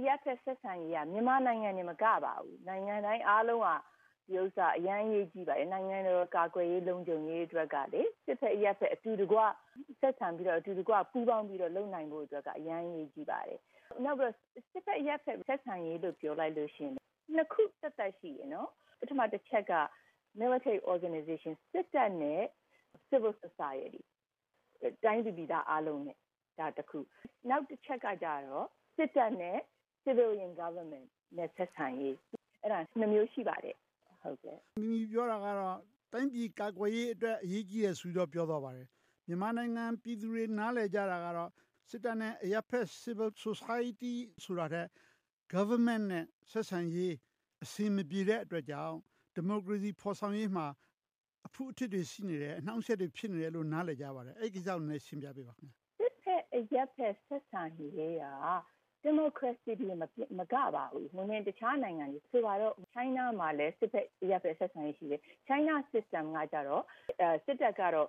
အရပ်ဖက်ဆက်ဆံရေးကမြန်မာနိုင်ငံနေမကပါဘူးနိုင်ငံတိုင်းအားလုံးကဒီဥစ္စာအရန်ရေးကြီးပါတယ်နိုင်ငံတော်ကာကွယ်ရေးလုံခြုံရေးအတွက်ကလေစစ်ဖက်အရက်ဖက်အတူတကွဆက်ဆံပြီးတော့အတူတကွပူးပေါင်းပြီးတော့လုပ်နိုင်ဖို့အတွက်ကအရန်ရေးကြီးပါတယ်နောက်ပြီးစစ်ဖက်အရက်ဖက်ဆက်ဆံရေးလို့ပြောလိုက်လို့ရှိရင်နှစ်ခုသက်သက်ရှိရနော်ပထမတစ်ချက်က military organization စစ်တပ်နဲ့ civil society တိုင်းပြည်သားအားလုံးနဲ့ဒါတခုနောက်တစ်ချက်ကကြတော့စစ်တပ်နဲ့ civilian government နဲ့ဆက်ဆံရေးအဲ့ဒါနှစ်မျိုးရှိပါတယ်ဟုတ်ကဲ့မိမိပြောတာကတော့တိုင်းပြည်ကာကွယ်ရေးအတွက်အရေးကြီးတယ်ဆိုတော့ပြောတော့ပါတယ်မြန်မာနိုင်ငံပြည်သူတွေနားလည်ကြတာကတော့စစ်တပ်နဲ့အရပ်ဖက် civil society ဆိုတာတဲ့ government နဲ့ဆက်ဆံရေးအဆင်မပြေတဲ့အတွက်ကြောင့်ဒီမိုကရေစီဖော်ဆောင်ရေးမှာအဖုအထစ်တွေရှိနေတယ်အနှောင့်အယှက်တွေဖြစ်နေတယ်လို့နားလည်ကြပါတယ်အဲ့ဒီကိစ္စကိုလည်းရှင်းပြပေးပါခင်ဗျစစ်ဖက်အရပ်ဖက်ဆက်ဆံရေးကဒီမိုကရေ စီတွေမမကပါဘူး။ဟိုနေတခြားနိုင်ငံတွေဆိုပါတော့ China မှာလည်းစစ်ဖက်ရပ်ဖက်ဆက်ဆံရေးရှိတယ်။ China system ကကြတော့အဲစစ်တပ်ကတော့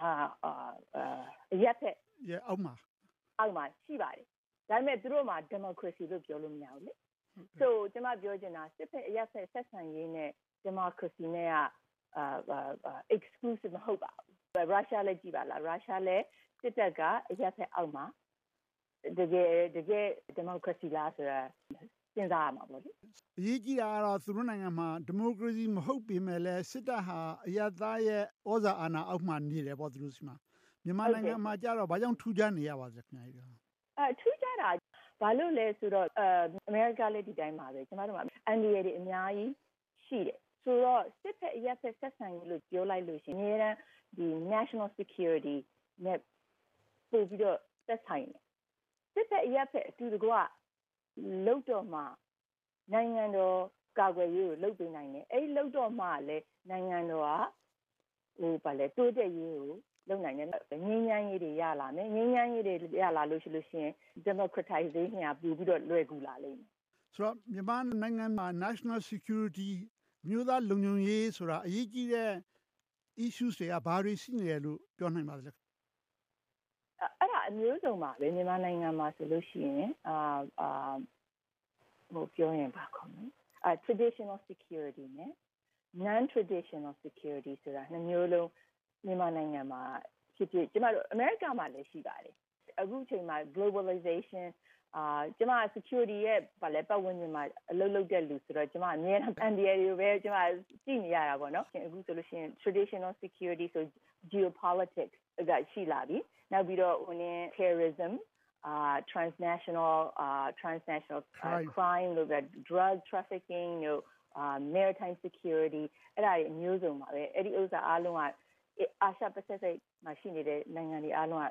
အာအာရပ်ဖက်ရအောက်မှာအောက်မှာရှိပါတယ်။ဒါပေမဲ့သူတို့မှာ democracy လို့ပြောလို့မရဘူးလေ။ so ကျွန်မပြောချင်တာစစ်ဖက်ရပ်ဖက်ဆက်ဆံရေးနဲ့ democracy နဲ့ကအာ exclusive မဟုတ်ပါဘူး။ရုရှားလည်းကြည့်ပါလား။ရုရှားလည်းစစ်တပ်ကအရပ်ဖက်အောက်မှာ တကယ်တကယ်ဒီမိုကရေစီလားဆိုတာစဉ်းစားရမှာပေါ့လေအရေးကြီးတာကတော့သူတို့နိုင်ငံမှာဒီမိုကရေစီမဟုတ်ပေမဲ့လည်းစစ်တပ်ဟာအယက်သားရဲ့ဩဇာအာဏာအောက်မှာနေတယ်ပေါ့သူတို့စီမှာမြန်မာနိုင်ငံမှာကြတော့ဘာကြောင့်ထူးခြားနေရပါလဲခင်ဗျာအဲထူးခြားတာဘာလို့လဲဆိုတော့အမေရိကလည်းဒီတိုင်းပါပဲကျမတို့မှာအန်ဒီရတွေအများကြီးရှိတယ်ဆိုတော့စစ်ဖက်အရက်ဖက်ဆက်ဆံရေးလို့ပြောလိုက်လို့ရှိရင်အများဒီ national security နဲ့ပို့ပြီးတော့သက်ဆိုင်တယ် စစ်ဖက်အရက်ဖက်အတူတကွလုတ်တော့မှနိုင်ငံတော်ကာကွယ်ရေးကိုလုပ်ပေးနိုင်တယ်အဲ့လုတ်တော့မှလည်းနိုင်ငံတော်ကဟိုဗာလဲတိုးတက်ရေးကိုလုပ်နိုင်တယ်ငင်းညမ်းရေးတွေရလာမယ်ငင်းညမ်းရေးတွေရလာလို့ရှိလို့ရှိရင် democratization ကပို့ပြီးတော့လွယ်ကူလာလိမ့်မယ်ဆိုတော့မြန်မာနိုင်ငံမှာ national security မြို့သားလုံခြုံရေးဆိုတာအရေးကြီးတဲ့ issues တွေကဘာတွေရှိနေတယ်လို့ပြောနိုင်ပါသလဲ အဲ့ဒါအမျိုးစုံပါပဲမြန်မာနိုင်ငံမှာဆိုလို့ရှိရင်အာအာဟိုပြောရင်ပါခေါ်မယ်အာ traditional security နဲ့ non traditional security ဆိုတာနှစ်မျိုးလုံးမြန်မာနိုင်ငံမှာဖြစ်ဖြစ်ကျမတို့အမေရိကမှာလည်းရှိပါတယ်အခုချိန်မှာ globalization အာကျမ security ရဲ့ဗာလဲပတ်ဝန်းကျင်မှာအလုပ်လုပ်တဲ့လူဆိုတော့ကျမအများအား NDA တွေပဲကျမကြည့်နေရတာပေါ့နော်အခုဆိုလို့ရှိရင် traditional security ဆို geopolitics ကရှိလာပြီ နောက်ပြီးတော့ဟိုနည်း terrorism uh transnational uh transnational uh, crime လို့က drug trafficking တို့ uh maritime security အဲ့ဒါတွေအမျိုးစုံပါပဲအဲ့ဒီဥစ္စာအားလုံးကအာရှပစိဖိတ်မှာရှိနေတဲ့နိုင်ငံတွေအားလုံးက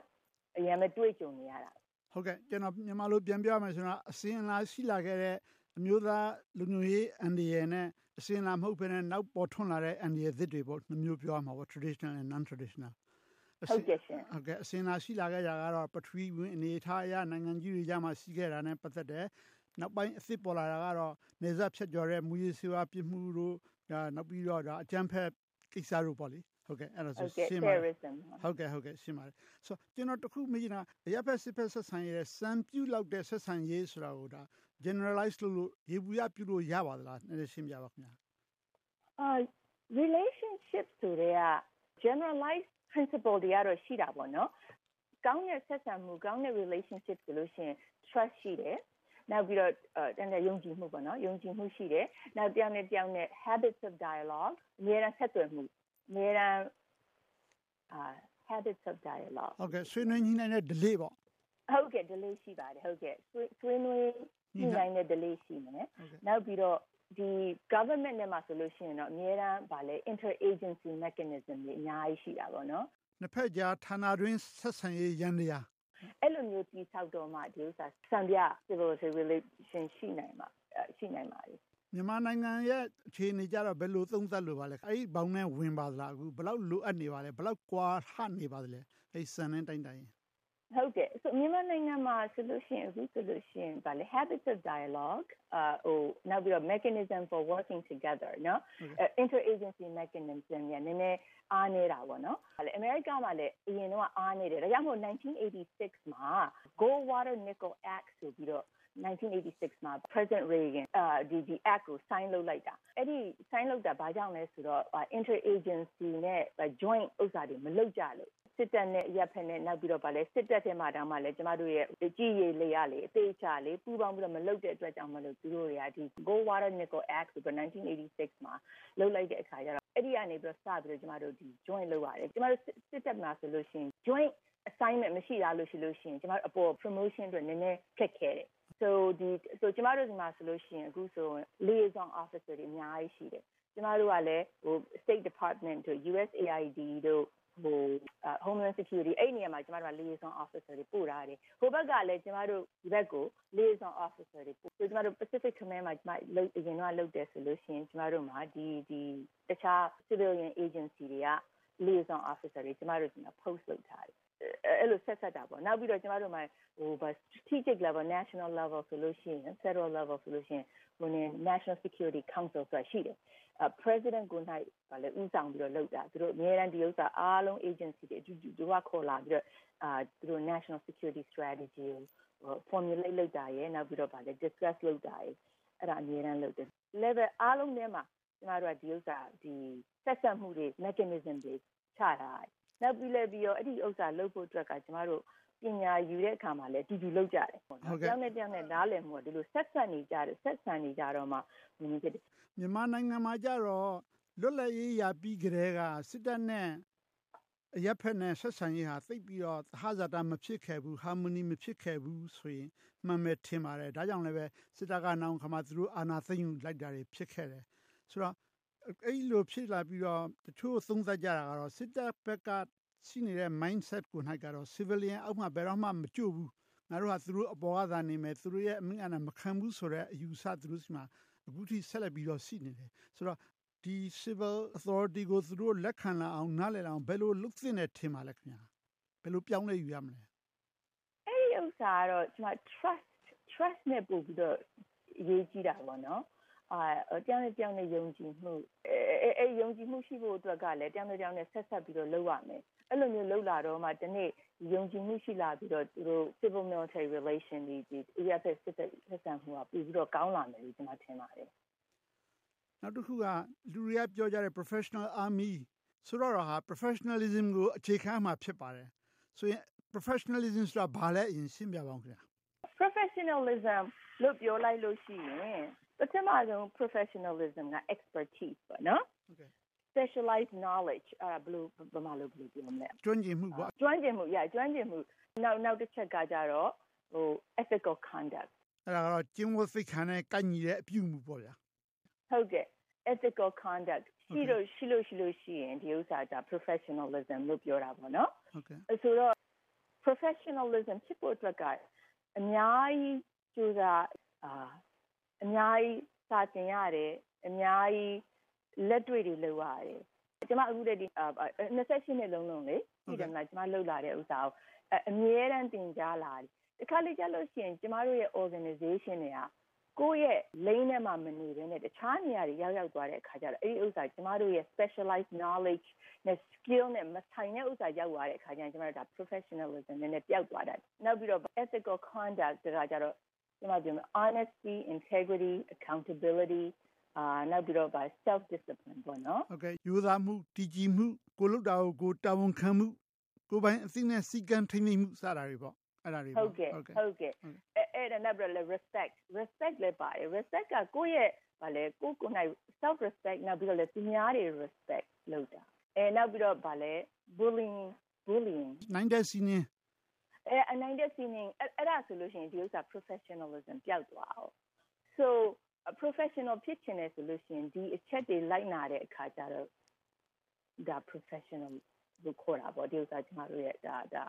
အရင်ပဲတွေ့ကြုံနေရတာဟုတ်ကဲ့ကျွန်တော်မြန်မာလိုပြန်ပြမယ်ဆိုတော့အစင်လာရှိလာခဲ့တဲ့အမျိုးသားလူမျိုးရေးအန်ဒီရယ်နဲ့အစင်လာမဟုတ်ဘဲနဲ့နောက်ပေါ်ထွန်းလာတဲ့အန်ဒီရယ်သစ်တွေပေါ့နှမျိုးပြောရမှာပေါ့ traditional and non traditional ဟုတ်ကဲ့ရှင်ဟုတ်ကဲ့အစင်လာရှိလာခဲ့ကြကတော့ပထဝီဝင်အနေထားအရနိုင်ငံကြီးတွေကြားမှာရှိခဲ့တာနဲ့ပတ်သက်တယ်နောက်ပိုင်းအစ်စ်ပေါ်လာတာကတော့နေဆက်ဖြတ်ကျော်တဲ့မူရည်စေဝါပြမှုတို့ဒါနောက်ပြီးတော့ဒါအကြမ်းဖက်ကိစ္စတို့ပေါ့လေဟုတ်ကဲ့အဲ့ဒါဆိုရှင်းပါဟုတ်ကဲ့ဟုတ်ကဲ့ရှင်းပါတယ်ဆိုကျွန်တော်တခုမေးချင်တာအရက်ဖက်စစ်ဖက်ဆက်ဆံရေးစံပြုလောက်တဲ့ဆက်ဆံရေးဆိုတာကိုဒါ generalize လို့လို့ရေဘူးရပြုလို့ရပါသလားနည်းနည်းရှင်းပြပါခင်ဗျာအာ relationship ဆိုတဲ့က generalize principle တွေကတော့ရှိတာပေါ့နော်ကောင်းတဲ့ဆက်ဆံမှုကောင်းတဲ့ relationship ဆိုလို့ရှိရင် trust ရှိတယ်နောက်ပြီးတော့တန်တဲ့ယုံကြည်မှုပေါ့နော်ယုံကြည်မှုရှိတယ်နောက်တရားနဲ့တရားနဲ့ habits of dialogue အများအားဆက်သွယ်မှုအများအားအာ habits of dialogue ဟုတ်ကဲ့ဆွေးနွေးညှိနှိုင်းတဲ့ delay ပေါ့ဟုတ်ကဲ့ delay ရှိပါတယ်ဟုတ်ကဲ့ဆွေးနွေးညှိနှိုင်းတဲ့ delay ရှိမယ်နောက်ပြီးတော့ ဒီ government နဲ့မှာဆိုလို့ရှိရင်တော့အများအားဗာလဲ inter agency mechanism တွေအများကြီးရှိတာပေါ့နော်နှစ်ဖက်ကြားဌာနတွင်းဆက်ဆံရေးရန်တရားအဲ့လိုမျိုးတိဆောက်တော့မှဒီဥစ္စာစံပြ civil relation ရှိနိုင်မှာရှိနိုင်ပါလေမြန်မာနိုင်ငံရဲ့အခြေအနေကြတော့ဘယ်လိုသုံးသပ်လို့ပါလဲအဲ့ဒီဘောင်နဲ့ဝင်ပါသလားအခုဘယ်လောက်လိုအပ်နေပါလဲဘယ်လောက်ကွာဟနေပါသလဲအဲ့စံနဲ့တိုင်းတိုင်း ဟုတ်တယ်ဆိုမြန်မာနိုင်ငံမှာဆိုလို့ရှိရင်အခုဆိုလို့ရှိရင်ဗာလေ habits of dialogue အာဟိုနောက်ပြီးတော့ mechanism for working together နော် interagency mechanism ညနည်းနည်းအားနေတာပေါ့နော်ဗာလေ America မှာလည်းအရင်တော့အားနေတယ်ဒါကြောင့်မို့1986မှာ Goldwater Nickel Act ဆိုပြီးတော့ 1986မှာ President Reagan ဒီဒီ act ကို sign လုပ်လိုက်တာအဲ့ဒီ sign လုပ်တာဘာကြောင့်လဲဆိုတော့ interagency နဲ့ joint ဥစ္စာတွေမလုပ်ကြလို့ စစ်တပ်နဲ့ရပ်ဖက်နဲ့နောက်ပြီးတော့ဗာလဲစစ်တပ်ထဲမှာတောင်မှလည်းကျမတို့ရဲ့ကြည်ရည်လေးရလေအသေးချာလေပူပေါင်းပြီးတော့မလုပ်တဲ့အတွက်ကြောင့်မလို့သူတို့တွေကဒီ Goldwater Nickel Act ဆိုတော့1986မှာလုပ်လိုက်တဲ့အခါကျတော့အဲ့ဒီကနေပြီးတော့စပြီးတော့ကျမတို့ဒီ joint လုပ်ရတယ်ကျမတို့စစ်တပ်မှာဆိုလို့ရှိရင် joint assignment မရှိတာလို့ရှိလို့ရှိရင်ကျမတို့အပေါ် promotion အတွက်နည်းနည်းခက်ခဲတယ် so ဒီ so ကျမတို့ဒီမှာဆိုလို့ရှိရင်အခုဆို liaison officer တွေအများကြီးရှိတယ်ကျမတို့ကလည်းဟို State Department တို့ USAID တို့ ဟို Homeland Security အဲ့နေရာမှာကျမတို့က liaison officer တွေပို့ထားတယ်ဟိုဘက်ကလည်းကျမတို့ဒီဘက်ကို liaison officer တွေပို့ဆိုကျမတို့ Pacific Command မှာကျမလုပ်အရင်တော့လုပ်တယ်ဆိုလို့ရှိရင်ကျမတို့မှာဒီဒီတခြား civilian agency တွေက liaison officer တွေကျမတို့ဒီမှာ post လုပ်ထားတယ် အဲ့လိုဆက်ဆက်တာပေါ့နောက်ပြီးတော့ကျမတို့မှာဟို strategic level national level ဆိုလို့ရှိရင် federal level ဆိုလို့ရှိရင်ဟိုနေ national security council ဆိုတာရှိတယ် president ကိုနိုင်ဗာလေဥဆောင်ပြီးတော့လုပ်တာသူတို့အများအားဒီဥစ္စာအားလုံး agency တွေအတူတူတို့ကခေါ်လာပြီးတော့အာသူတို့ national security strategy ကို formulate လုပ်တာရယ်နောက်ပြီးတော့ဗာလေ discuss လုပ်တာရယ်အဲ့ဒါအများအားလုပ်တယ် level အားလုံးထဲမှာကျမတို့ကဒီဥစ္စာဒီဆက်ဆက်မှုတွေ mechanism တွေချထားတယ် နောက်ပြီးလည်းပြီးတော့အဲ့ဒီဥစ္စာလုပ်ဖို့အတွက်ကကျမတို့ပညာယူတဲ့အခါမှာလည်းတူတူလုပ်ကြတယ်ပေါ့နော်။ကျောင်းနဲ့ကျောင်းနဲ့နားလည်မှုကဒီလိုဆက်ဆက်နေကြတယ်ဆက်ဆံနေကြတော့မှမြင်ဖြစ်တယ်။မြန်မာနိုင်ငံမှာကြတော့လွတ်လပ်ရေးရပြီးကြတဲ့ကစစ်တပ်နဲ့အရက်ဖက်နဲ့ဆက်ဆံရေးဟာသိပ်ပြီးတော့သဟဇာတမဖြစ်ခဲ့ဘူး harmony မဖြစ်ခဲ့ဘူးဆိုရင်မှန်မဲ့ထင်ပါတယ်ဒါကြောင့်လည်းပဲစစ်တပ်ကနောင်ခါမှသူတို့အာဏာသိမ်းယူလိုက်တာတွေဖြစ်ခဲ့တယ်ဆိုတော့ အဲ့လိုဖြစ်လာပြီးတော့တချို့သုံးသပ်ကြတာကတော့စစ်တပ်ဘက်ကရှိနေတဲ့ mindset ကို၌ကတော့ civilian အောက်မှာဘယ်တော့မှမကြို့ဘူးငါတို့ကသူတို့အပေါ်ကသာနေမယ်သူတို့ရဲ့အမိန့်အာဏာမခံဘူးဆိုတဲ့အယူဆသူတို့စီမှာအခုထိဆက်လက်ပြီးတော့ရှိနေတယ်ဆိုတော့ဒီ civil authority ကိုသူတို့လက်ခံလာအောင်နားလည်အောင်ဘယ်လိုလုပ်သင့်တယ်ထင်ပါလဲခင်ဗျာဘယ်လိုပြောင်းလဲယူရမလဲအဲ့ဒီဥစ္စာကတော့ကျွန်မ trust trust နဲ့ပို့ပြီးတော့ရေးကြည့်တာပေါ့နော် အာတယောက်နဲ့တယောက်နဲ့ယုံကြည်မှုအဲအဲယုံကြည်မှုရှိဖို့အတွက်ကလည်းတယောက်နဲ့တယောက်နဲ့ဆက်ဆက်ပြီးတော့လုပ်ရမယ်အဲ့လိုမျိုးလုပ်လာတော့မှဒီနေ့ယုံကြည်မှုရှိလာပြီးတော့သူတို့ civil military relation ဒီဒီ EFS စစ်တပ်ဆက်ဆံမှုကပြီးပြီးတော့ကောင်းလာမယ်လို့ကျွန်မထင်ပါတယ်နောက်တစ်ခုကလူတွေကပြောကြတဲ့ professional army ဆိုတော့ဟာ professionalism ကိုအခြေခံမှာဖြစ်ပါတယ်ဆိုရင် professionalism ဆိုတာဘာလဲအရင်ရှင်းပြပါဦးခင်ဗျာ professionalism လို့ပြောလိုက်လို့ရှိရင် ပထမဆုံး professionalism က expertise ပေါ့နော် specialized knowledge အဲ့ဒါဘယ်လိုဘယ်မှာလို့ဘယ်လိုပြောမလဲကျွမ်းကျင်မှုပေါ့ကျွမ်းကျင်မှု yeah ကျွမ်းကျင်မှုနောက်နောက်တစ်ချက်ကကြတော့ဟို ethical conduct အဲ့ဒါကတော့ကျင့်ဝတ်သိက္ခာနဲ့ကိုက်ညီတဲ့အပြုမှုပေါ့ဗျာဟုတ်ကဲ့ ethical conduct ရှိလို့ရှိလို့ရှိလို့ရှိရင်ဒီဥစ္စာက professionalism လို့ပြောတာပေါ့နော်ဟုတ်ကဲ့ဆိုတော့ professionalism ဖြစ်ဖို့အတွက်က အများကြီးကြိုးစားအာ အများကြီးစာသင်ရတယ်အများကြီးလက်တွေ့တွေလုပ်ရတယ်ကျမအခုတည်းဒီ28နှစ်လုံးလုံးလေဒီတည်းမှာကျမလှုပ်လာတဲ့ဥစ္စာကိုအမြဲတမ်းသင်ကြားလာတယ်တခါလေကြလို့ရှိရင်ကျမတို့ရဲ့ organization တွေကကိုယ့်ရဲ့ lane ထဲမှာမနေဘဲနဲ့တခြားနေရာတွေရောက်ရောက်သွားတဲ့အခါကျတော့အဲ့ဒီဥစ္စာကျမတို့ရဲ့ specialized knowledge နဲ့ skill နဲ့မဆိုင်တဲ့ဥစ္စာရောက်သွားတဲ့အခါကျရင်ကျမတို့ဒါ professionalism နဲ့နဲ့ပျောက်သွားတာနောက်ပြီးတော့ ethical conduct ဒါကြတော့ ကျွန်မပြောမယ် honesty integrity accountability အာနောက်ပြီးတော့ by self discipline ပေါ့နော်ဟုတ်ကဲ့ယူသားမှုတည်ကြည်မှုကိုလုပ်တာကိုကိုတာဝန်ခံမှုကိုပိုင်အသိနဲ့စီကံထိန်းသိမ်းမှုစတာတွေပေါ့အဲ့ဒါတွေဟုတ်ကဲ့ဟုတ်ကဲ့အဲ့အဲ့ဒါနောက်ပြီးတော့ respect respect လည်းပါတယ် respect ကကိုယ့်ရဲ့ဗာလဲကိုကိုနိုင် self respect နောက်ပြီးတော့လည်းသူများတွေ respect လုပ်တာအဲနောက်ပြီးတော့ဗာလဲ bullying bullying နိုင်တဲ့စီးနင်း အဲအနိုင်တဲ့စီနင်းအဲ့ဒါဆိုလို့ရှိရင်ဒီဥစ္စာ professionalism ပျောက်သွားအောင် so professional ဖြစ်ချင်တယ်ဆိုလို့ရှိရင်ဒီအချက်တွေလိုက်နာတဲ့အခါကျတော့ဒါ professional လို့ခေါ်တာပေါ့ဒီဥစ္စာကျမတို့ရဲ့ဒါဒါ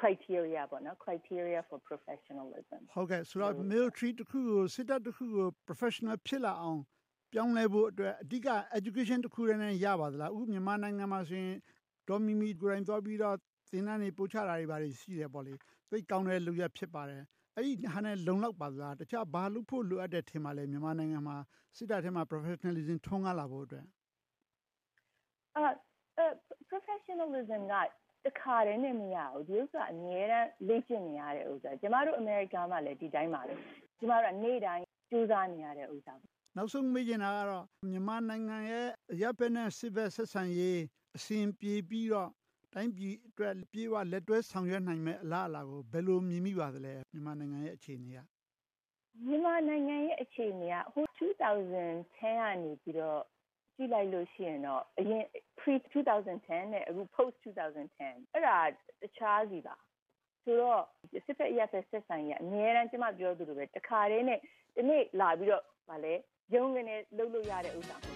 criteria ပေါ့နော် criteria for professionalism ဟုတ်ကဲ့ဆိုတော့ military တခုကိုစစ်တပ်တခုကို professional ဖြစ်လာအောင်ပြောင်းလဲဖို့အတွက်အဓိက education တခုနဲ့ရပါသလားဥမြန်မာနိုင်ငံမှာဆိုရင်ဒေါ်မီမီကိုယ်တိုင်သွားပြီးတော့ သင်တန်းတွေပို့ချတာတွေပါတယ်ရှိတယ်ပေါ့လေသိကောင်းတဲ့လူရဖြစ်ပါတယ်အဲ့ဒီဟာနဲ့လုံလောက်ပါလားတခြားဘာလို့ဖို့လိုအပ်တဲ့ထင်ပါလဲမြန်မာနိုင်ငံမှာစစ်တပ်ထဲမှာ professionalism ထွန်းကားလာဖို့အတွက်အာ professionalism ကတခါတည်းနဲ့မရဘူးဒီဥစ္စာအများအားလေ့ကျင့်နေရတဲ့ဥစ္စာကျမတို့အမေရိကန်မှာလည်းဒီတိုင်းပါပဲကျမတို့ကနေ့တိုင်းကြိုးစားနေရတဲ့ဥစ္စာပါနောက်ဆုံးမေးချင်တာကတော့မြန်မာနိုင်ငံရဲ့ရပ်ဘက်နဲ့စစ်ဘက်ဆက်ဆံရေးအစဉ်ပြေပြီးတော့ တိုင်းပြည်အတွက်ပြေဝလက်တွဲဆောင်ရွက်နိုင်မဲ့အလားအလာကို ဘယ်လိုမြင်မိပါသလဲ မြန်မာနိုင်ငံရဲ့ အခြေအနေက မြန်မာနိုင်ငံရဲ့ အခြေအနေကဟို2010 ကနေပြီးတော့ ကြည့်လိုက်လို့ရှိရင်တော့ အရင် pre 2010 နဲ့ အခု post 2010 အဲ့ဒါ တခြားစီပါ ဆိုတော့ စစ်ဖက်အရက် ဆက်ဆက်ဆိုင်ရအများအားကျမပြောသလိုပဲ တခါတည်းနဲ့ဒီနေ့လာပြီးတော့ဗာလဲရုံးကနေလှုပ်လို့ရတဲ့ဥစ္စာ